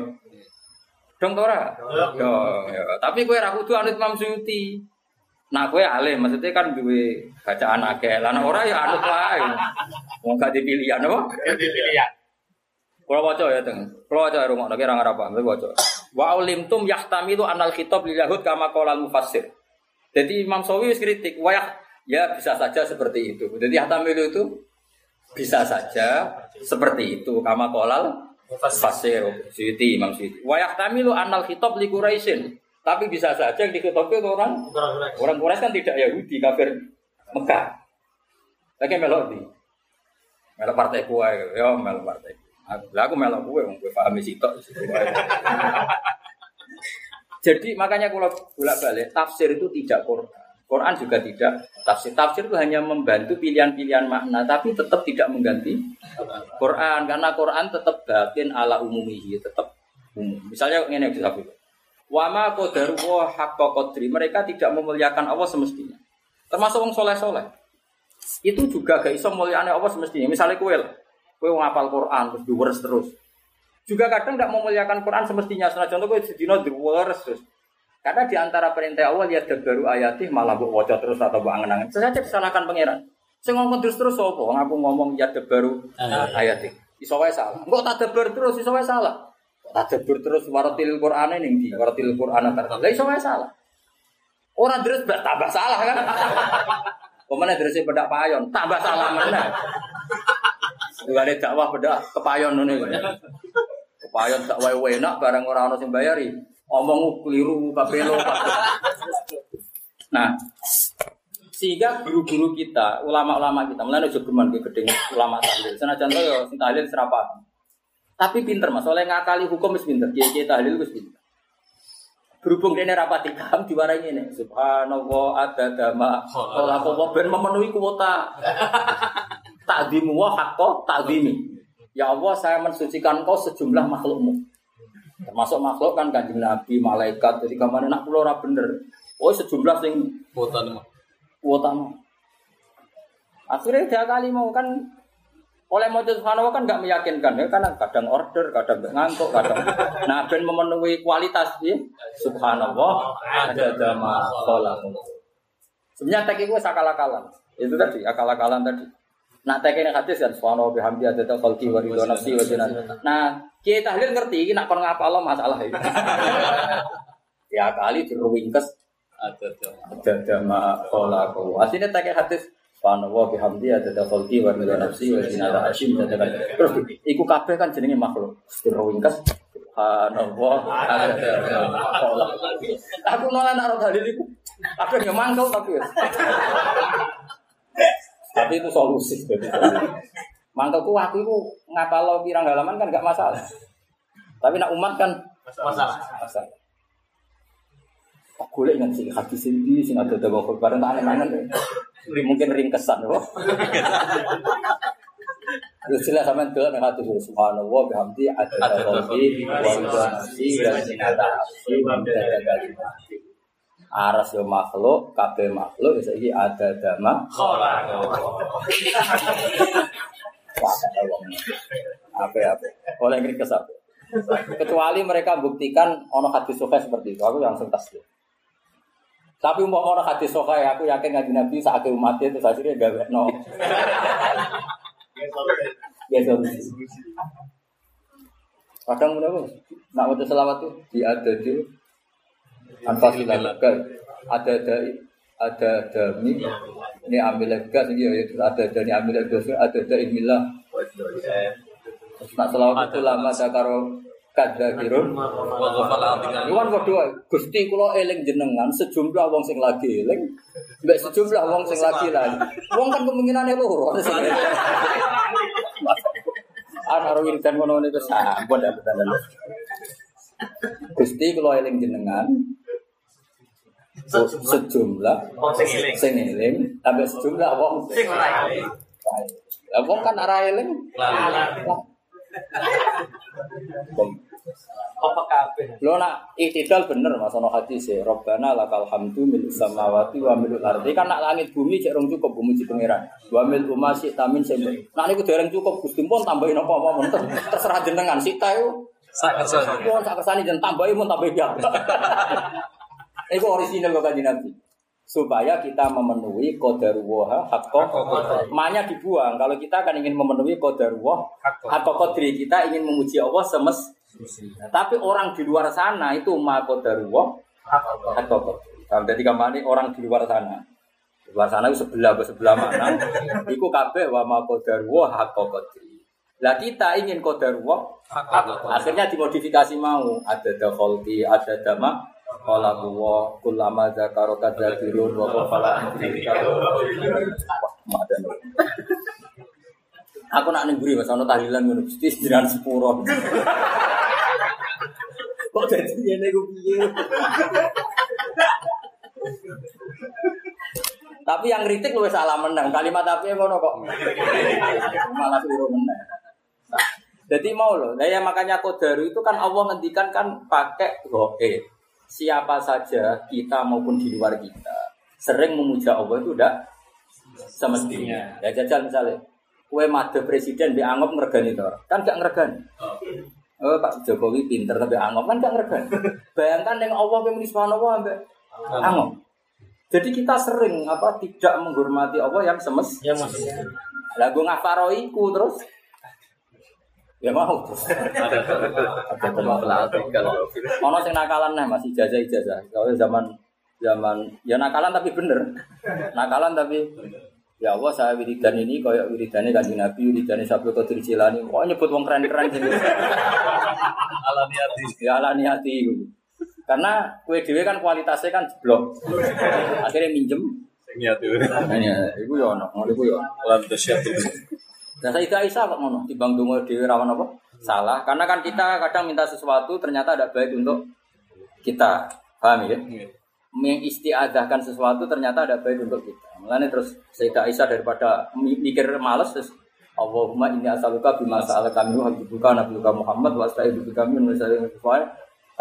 Dong to ora? Dong. ya. Tapi kowe ra kudu anut Imam Suyuti. Nah, kowe alim, maksudnya kan duwe bacaan akeh. Lah ora ya anut wae. Wong gak dipilihan apa? Pilihan. Kalau waca ya, Teng. Kalau waca rumah lagi orang Arab, waca. Wa ulimtum yahtamilu anal khitab lil yahud kama qala al mufassir. Jadi Imam Sawi kritik, wa yah- ya bisa saja seperti itu. Jadi yahtamilu itu bisa saja seperti itu kama qala Fasir, Suyuti, Imam Suyuti. Wa yahtamilu anal khitab li Quraisyin. Tapi bisa saja yang dikhitabkan orang orang Quraisy kan tidak Yahudi, kafir Mekah. Lagi melok di. Melok partai kuwe, ya melok partai. Lah aku melok kuwe wong kowe paham sitok. Jadi makanya kalau bolak balik tafsir itu tidak Quran. Quran juga tidak tafsir. Tafsir itu hanya membantu pilihan-pilihan makna, tapi tetap tidak mengganti Quran karena Quran tetap batin ala umumihi, tetap umum. Misalnya ini yang disebut. Wama kodaru haqqa qadri. Mereka tidak memuliakan Allah semestinya. Termasuk wong soleh-soleh. Itu juga gak iso muliane Allah semestinya. Misalnya kue lah. Kue ngapal Quran terus diweres terus. Juga kadang tidak memuliakan Quran semestinya. Setelah contoh kue sedino diweres terus. Karena di antara perintah Allah lihat baru ayatih malah bu wajah terus atau bu angen-angen. Saya disalahkan pangeran. Saya ngomong terus terus apa? Aku ngomong ya baru ayatih. Iso wae salah. Enggak tak debar terus iso wae salah. Tak debar terus waratil Quran ini di waratil Quran antar. Lah iso wae salah. Orang terus tambah salah kan? Pemana terus bedak payon tambah salah mana? Enggak ada dakwah bedak kepayon ini. Kepayon tak wae enak barang orang orang yang bayari omong keliru kapelo nah sehingga guru-guru kita ulama-ulama kita mulai juga geman ke gedeng ulama tahlil. Sana contoh ya tahlil serapa? Tapi pinter mas. Oleh ngakali hukum mesti pinter kiai kiai tahlil mesti pinter. Berhubung dia rapati kam diwarai ini subhanallah ada dama kalau aku ben memenuhi kuota. Takdimu wa hakko takdimi ya Allah saya mensucikan kau sejumlah makhlukmu Termasuk makhluk kan kanjeng Nabi, malaikat. Jadi ke mana nak pulau ora bener. Oh sejumlah sing kuota. Kuota Akhirnya dia kali mau kan oleh mojo subhanahu kan nggak meyakinkan ya karena kadang order, kadang ngantuk, kadang nah ben memenuhi kualitas ya subhanallah ada dama Sebenarnya tadi gue akal-akalan. Itu tadi akal-akalan tadi. Nah tekene hadis kan subhanahu bihamdi ada khalqi wa ridha nafsi wa Nah, kiai tahlil ngerti iki nak kon ngapal masalah itu. ya kali diruwingkes ada ada dama khalaqu. Asline tekene hadis subhanahu bihamdi ada khalqi wa ridha nafsi wa zinata hashim Terus iku kabeh kan jenenge makhluk. Diruwingkes Subhanallah ada dama khalaqu. Aku nolak nak dalil iku. Aku yo mangkel tapi. Tapi itu solusi. Mangkelku aku itu ngapal pirang halaman kan gak masalah. Tapi nak umat kan masalah. Masalah. Aku lihat sih hati sendiri sih ada dalam bareng aneh aneh mungkin ringkesan loh. Terus jelas sama itu dengan hati subhanallah bihamdi ada dalam wa nafsi dan sinata nafsi Aras yo makhluk, kabeh makhluk, bisa ini ada dama. Apa apa? Oleh ini kesap. Kecuali mereka buktikan ono hadis sofa seperti itu, aku langsung tasbih. Tapi mau ono hadis sofa ya, aku yakin ngaji nabi saat umat itu akhirnya gak no. Ya Kadang menapa? Nak mau selawat tuh di ada tuh Anfas lega ada ada ada dami ini. Ambil lega ini ya ada dari ambil lega ada ada inilah nak selalu itu lama saya karo kada kirun ini kan berdua gusti kulo eling jenengan sejumlah wong sing lagi eling mbak sejumlah wong sing lagi lagi wong kan kemungkinan loro. Anak rawin dan kono ini kesampun dapat Gusti kalau eling jenengan sejumlah sing eling tambah sejumlah wong sing ora eling. Lah wong kan ora eling. Apa kabeh? Lo nak itidal bener Mas ono hadis e, Robbana lakal hamdu mil samawati wa mil ardi. Kan nak langit bumi cek rong cukup bumi ci pangeran. Wa mil umasi tamin sing. Nak niku dereng cukup Gusti pun tambahin apa-apa terserah jenengan sita yo. Sak kersane. Sak kersane jen tambahin mun tambah ya. Itu original kok kanjeng Nabi. Supaya kita memenuhi qadarullah hakka Manya dibuang. Kalau kita kan ingin memenuhi qadarullah hakka qadri, kita ingin memuji Allah semes. Nah, tapi orang di luar sana itu ma qadarullah hakka qadri. Jadi ke mana orang di luar sana? Di luar sana itu sebelah sebelah mana? Iku kabeh wa ma qadarullah hakka qadri. Lah kita ingin qadarullah akhirnya dimodifikasi mau ada dakhalti, ada dama Kala huwa kullama zakaro kadzakirun wa qafala Aku nak nengguri mas ana tahlilan ngono Gusti jenengan sepuro. Kok jadi ngene ku piye? Tapi yang kritik lu salah menang. Kalimat tapi ngono kok. Malah keliru menang. Jadi mau loh, nah ya makanya kodaru itu kan Allah ngendikan kan pakai goe. Siapa saja kita maupun di luar kita sering memuja Allah itu udah semestinya. Ya jajal misalnya, kue made presiden dianggap ngergani itu kan gak ngergani. Oh, Pak Jokowi pinter tapi anggap kan gak ngergani. Bayangkan yang Allah yang subhanahu wa anggap. Jadi kita sering apa tidak menghormati Allah yang semestinya. Ya maksudnya. Gue ngafaroiku terus Ya mau. Ada pelatih kalau Ono sing nakalan nah masih ijazah ijazah. Kalau zaman zaman ya nakalan tapi bener. Nakalan tapi ya Allah saya wiridan ini kayak wiridannya kanjeng Nabi, wiridannya Sabtu Qadir Jilani. Kok nyebut wong keren-keren sih. alami hati. Ya ala niati. Karena kue dhewe kan kualitasnya kan jeblok. Akhirnya minjem. Niat itu. Nah, ya, iku ya ono, ngono iku ya. Alam tasyatu. Nah, Sayyidah Aisyah kok ngono, timbang donga dhewe rawan apa? Salah. Karena kan kita kadang minta sesuatu ternyata ada baik untuk kita. Paham ya? Mengistiadahkan sesuatu ternyata ada baik untuk kita. Mulane terus Sayyidah Aisyah daripada mi- mikir males terus Allahumma inni as'aluka bima sa'alaka minhu habibuka nabiyuka Muhammad wa asta'idu bika min nusallim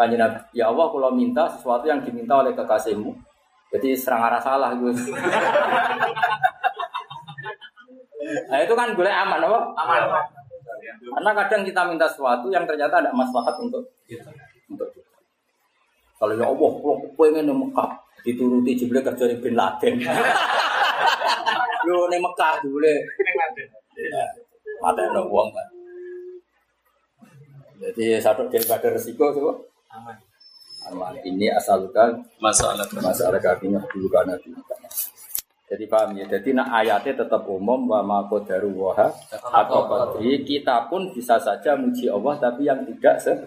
Kanjeng Nabi, ya Allah kalau minta sesuatu yang diminta oleh kekasihmu. Jadi serang arah salah gue. Nah itu kan boleh aman, apa? Aman. Karena kadang kita minta sesuatu yang ternyata ada maslahat untuk untuk kita. Kalau ya Allah, kalau pengen di Mekah dituruti jebule kerja di Bin Laden. Lu di Mekah jebule mata ada uang kan. Jadi satu dia gak ada resiko coba. Aman. Aman. Ini asalkan Masalah masalah kakinya dulu karena dulu. Jadi paham ya. Jadi nak ayatnya tetap umum wa ma qadaru waha atau qadri kita pun bisa saja muji Allah tapi yang tidak se-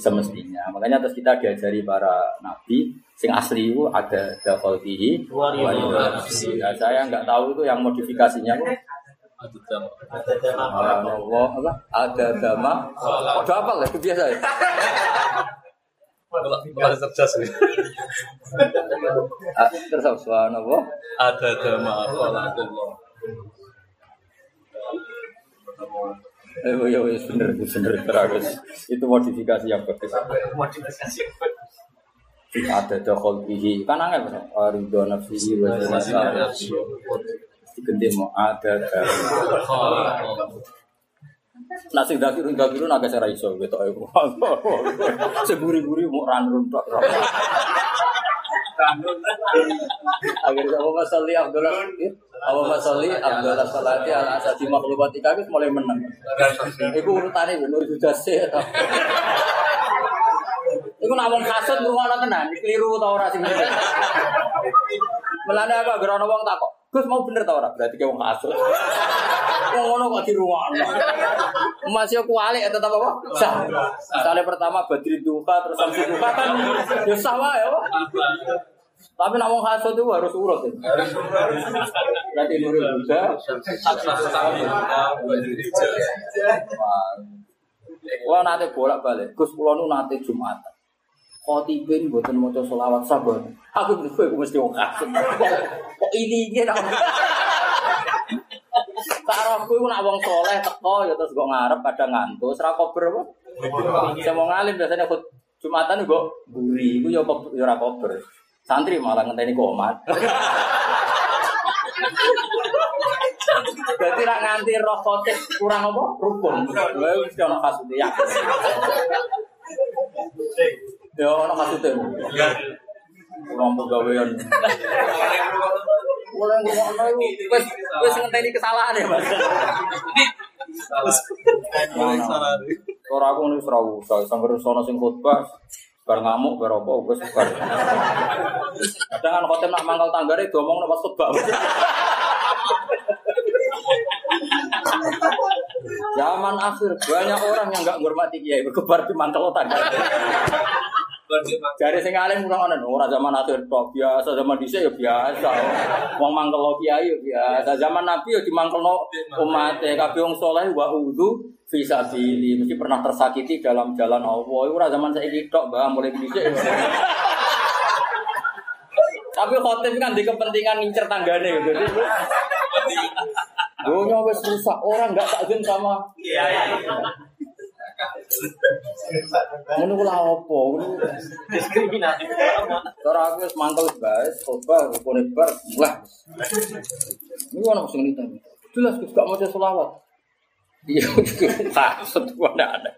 semestinya. Makanya terus kita diajari para nabi sing asli itu ada dakhalfihi wa. Nah, saya nggak tahu itu yang modifikasinya itu Allah apa? Ada dama. Ada apa lah itu biasa ya. Malah cerdas nih. Ah, Terus subhanallah. Ada dama Allah. Eh, ya, ya, bener, bener, terus itu modifikasi yang bagus. Modifikasi. Ada dakhol bihi, kan angel mas. Ridho nafsihi wa zinata Diganti mau ada dari Nasi dakirun dakirun agak serai iso gitu ayo. Seburi-buri mau ranrun tok. Akhirnya apa masalli Abdullah apa masalli Abdullah salati ala asasi makhlukatika itu mulai menang. Iku urutane Nur Judase. Iku wong kasut ngrungokno tenan, keliru ta ora sing aku agar ana wong takok, Gus mau bener ta ora? Berarti ke wong kasut. Wong ngono kok dirungokno. Masih aku alik ya tetap apa? Sah. Misalnya pertama Badri Duka terus Samsi Duka kan ya sah wae apa? Tapi nak wong itu harus urut ya. Berarti Nurul Huda Wah nanti bolak balik. Gus Pulau nu nanti Jumatan. Khotibin buatan mau selawat sabar. Aku gue aku mesti wong kasut. Kok ini ini nak. Taruh nak wong soleh teko ya terus gue ngarep pada ngantuk. Serah kober apa? Saya mau ngalim biasanya ikut Jumatan gue buri. Gue ya kok ya ora kober. Santri malah ngenteni komat. Berarti nak nganti roh khotib kurang apa? Rukun. Gue ono kasute ya. Ya ono kasute. Kurang pegawaian. Mulai ngono wis wis ngenteni kesalahan ya, Mas. Ora aku nulis ora usah, sangger sono sing khotbah bar ngamuk bar apa wis bar. Kadang kan khotib nak mangkal tanggare diomong nek pas khotbah. Zaman akhir banyak orang yang nggak menghormati kiai berkebar di mantel tangga. Jare sing alim ora ono ora zaman akhir tok biasa zaman dhisik ya biasa. Wong mangkel kiai ya biasa. Zaman Nabi ya dimangkelno umat kabeh wong saleh wa udzu fi sabili. Mesti pernah tersakiti dalam jalan Allah. Iku ora zaman saiki tok, Mbah, mulai dhisik. Tapi khotib kan di kepentingan ngincer tanggane gitu. Jadi Dunia wes rusak, orang nggak takzim sama Ngono ku lha opo? Diskriminatif. Cara aku wis mangkel guys, coba rukune bar, wah. Ini ono sing nita. Jelas Gus gak maca selawat. Iya, maksud gua ndak ada.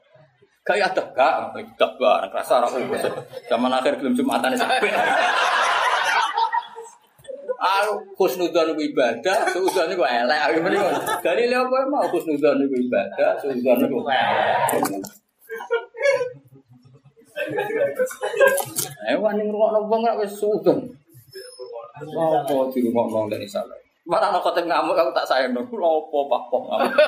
Kayak ada gak, gak barang rasa ora wis. Zaman akhir belum Jumatan sampai. Aku khusnudzon iku ibadah, suudzon iku elek. Aku ngono. Dalile apa mau khusnudzon iku ibadah, suudzon iku elek. Eh wani ngrungokno wong ora wis suudzon. Apa dirungokno dari salah. Mana ana khotib ngamuk aku tak sayang dong. Lopo pak kok ngamuk.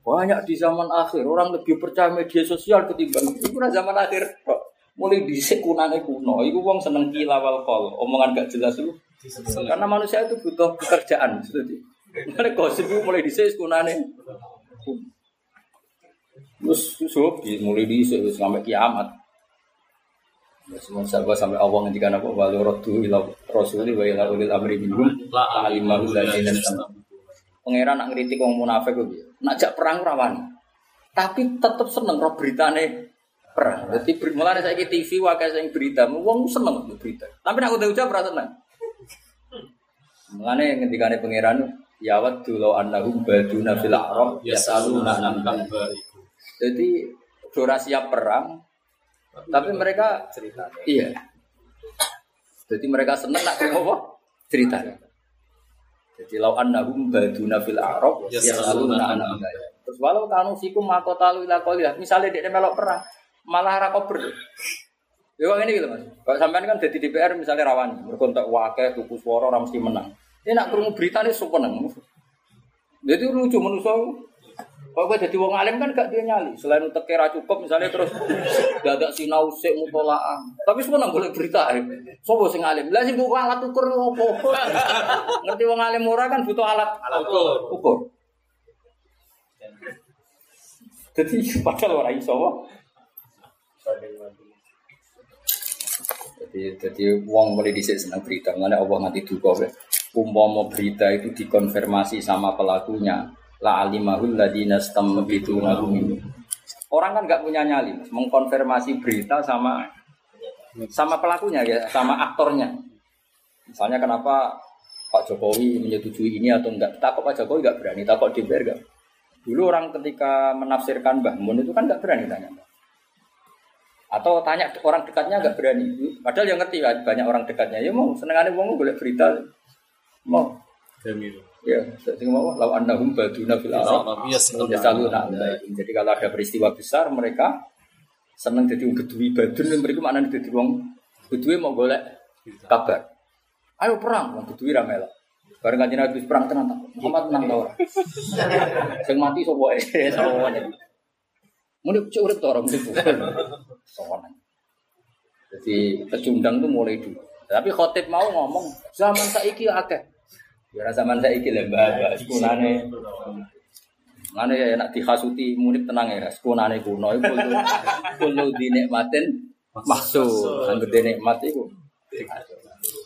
Banyak di zaman akhir orang lebih percaya media sosial ketimbang itu kan zaman akhir. Mulai dhisik kunane kuno, iku wong seneng kilawal kol, omongan gak jelas itu. Karena manusia itu butuh pekerjaan, jadi. Mulai gosip mulai dhisik kunane. kuno. Terus susup mulai wis sampai kiamat. Ya, Semua sahabat sampai Allah ngendikan apa walau rodu ila rasuli wa ila ulil amri minhum la alimahu ladzina Pangeran nak ngritik wong munafik kuwi. Nak jak perang ora wani. Tapi tetep seneng roh beritane perang. Dadi ber- mulane saiki TV wae sing berita, wong seneng berita. Tapi nak udah ucap ora seneng. Mulane ngendikane pangeran ya waddu law annahum baduna fil a'rab yasaluna an Jadi ora siap perang, tapi mereka cerita. Iya. Jadi mereka seneng nak apa? Cerita. Jadi lau annahum baduna fil a'rab Ya, yasaluna an. Terus walau kanu fikum makotalu ila qalilah. Misalnya dia melok perang, malah ra kober. Ya kok ini gitu Mas. Kalau sampean kan jadi DPR misalnya rawan, berkontak wakil, tuku suara orang mesti menang. Ini nak krungu berita ini seneng. Jadi lucu manusia. Kalau gue jadi wong alim kan gak dia nyali. Selain untuk kira cukup misalnya terus dadak sinau sik mutolaah. Tapi semua nang boleh berita. ya. Sopo sing alim? Lah sing buku alat ukur opo? Ngerti wong alim ora kan butuh alat Alat ukur. ukur. Jadi padahal ora iso. Jadi jadi wong mulai dhisik seneng berita. Mana Allah nganti duka wae. Umpama berita itu dikonfirmasi sama pelakunya, la alimahul ladina stamabituna minhu. Orang kan nggak punya nyali, Mas. mengkonfirmasi berita sama sama pelakunya ya, sama aktornya. Misalnya kenapa Pak Jokowi menyetujui ini atau enggak? Takut Pak Jokowi nggak berani, takut DPR enggak. Dulu orang ketika menafsirkan Mbah Mun itu kan nggak berani tanya. Atau tanya orang dekatnya nggak berani. Padahal yang ngerti banyak orang dekatnya. Ya mau senengannya wong boleh berita. Mau. Ya, sing mau lau annahum baduna fil arab. Iya. Ya selalu nak. Jadi kalau ada peristiwa besar mereka seneng jadi gedui badun mereka mana jadi wong gedui mau golek kabar. Ayo perang, wong gedui ra melok. Bareng kanjeng Nabi perang tenan tak. Muhammad tenang ta ora? Sing mati sapa wae, sapa wae. Muni cek urip ta ora muni Soalnya. Jadi pecundang itu mulai dulu. Tapi khotib mau ngomong zaman saiki akeh. Ya zaman saiki lah mbak, mbak sekunane. Mana ya nak dihasuti munib tenang ya, sekunane kuno itu kulo dinikmatin maksud, angger dinikmat itu.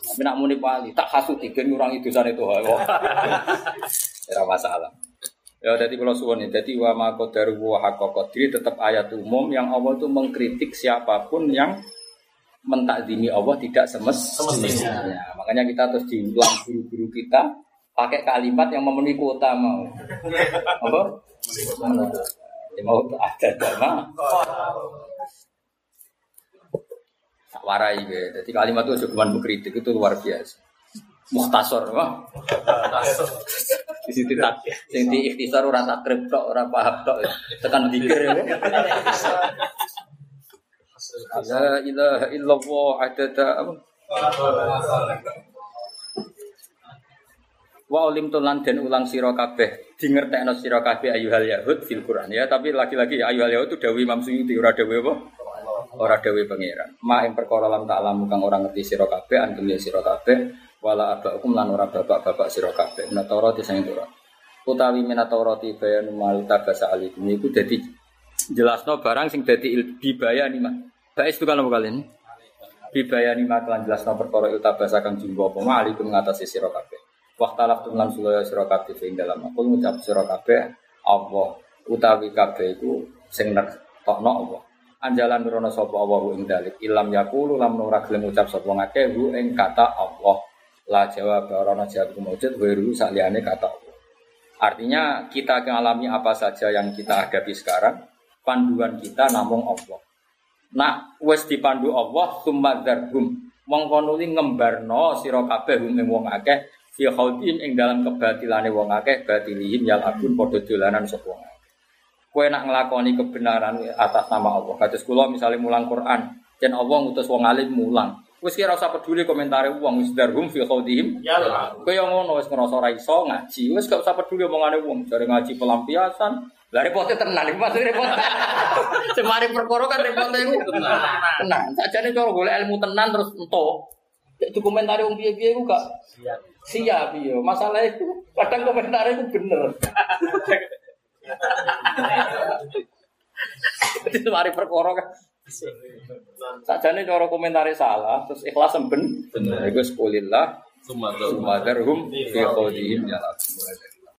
Tapi nak munib wali tak hasuti kan ngurangi dosa itu. Ora masalah. Ya jadi kalau suwon ini, jadi wa ma qadaru wa haqqa qadri tetap ayat umum yang Allah itu mengkritik siapa pun yang mentakdimi Allah tidak semes Semestinya. Ya, makanya kita terus diulang guru-guru kita pakai kalimat yang memenuhi kuota mau. Apa? Ya, mau ada dama. Tak warai ya. Jadi kalimat itu cuma mengkritik itu luar biasa. Muhtasor, wah. Di situ tak, yang di ikhtisar orang takrib tok, orang paham tok, tekan dikir. La ilaha illallah adada apa? Wa ulim tulan dan ulang sira kabeh dingertekno sira kabeh ayuhal yahud fil Quran ya tapi lagi-lagi ayuhal yahud itu dawuh Imam Suyuti ora dawuh apa? ora dewe pangeran. Ma ing perkara lam tak lamu kang ora ngerti sira kabeh antum ya sira kabeh wala abakum lan ora bapak-bapak sira kabeh. Taurat sing Taurat. Utawi minat Taurat bayanu mal tabasa alikum iku dadi jelasno barang sing dadi bibayani mah. Baik itu kan apa kalian? Bibayani mah kelan jelasno perkara tabasa kang jumbo apa mah alikum ngatasi sira kabeh. Waktalaf tulan sulaya sira kabeh ing dalam aku ngucap sira kabeh Allah utawi kabeh iku sing tokno Allah. Anjalan nurono sapa Allah ing dalik ilam yaqulu lam ora gelem ngucap sapa ngake hu ing kata Allah. La jawab ora jawab kumujud weru saliyane kata Allah. Artinya kita mengalami apa saja yang kita hadapi sekarang, panduan kita namung Allah. Nak wis dipandu Allah sumadzarhum mongko nuli ngembarno sira kabeh ing wong akeh fi khautin ing dalam kebatilane wong akeh batilihim yal abun padha dolanan sapa wong Kue nak ngelakoni kebenaran atas nama Allah. Kados kula misalnya mulang Quran, dan Allah ngutus wong alim mulang. Wis kira usah peduli komentare wong wis darhum fi khaudihim. Ya Kowe yang ngono wis ngrasa ora iso ngaji, wis gak usah peduli omongane wong. Jare ngaji pelampiasan. Lah repote tenan iki maksud repot. Semari perkara kan repote iku tenan. Tenan. Sakjane cara golek ilmu tenan terus entuk. Cek komentare wong piye-piye iku gak siap. Siap iya. Masalah itu kadang komentare itu bener. Itu mari perkara kan. Sajane cara komentare salah, terus ikhlas semben. Bener. Iku sekulillah. Sumadarhum fi qawlihim ya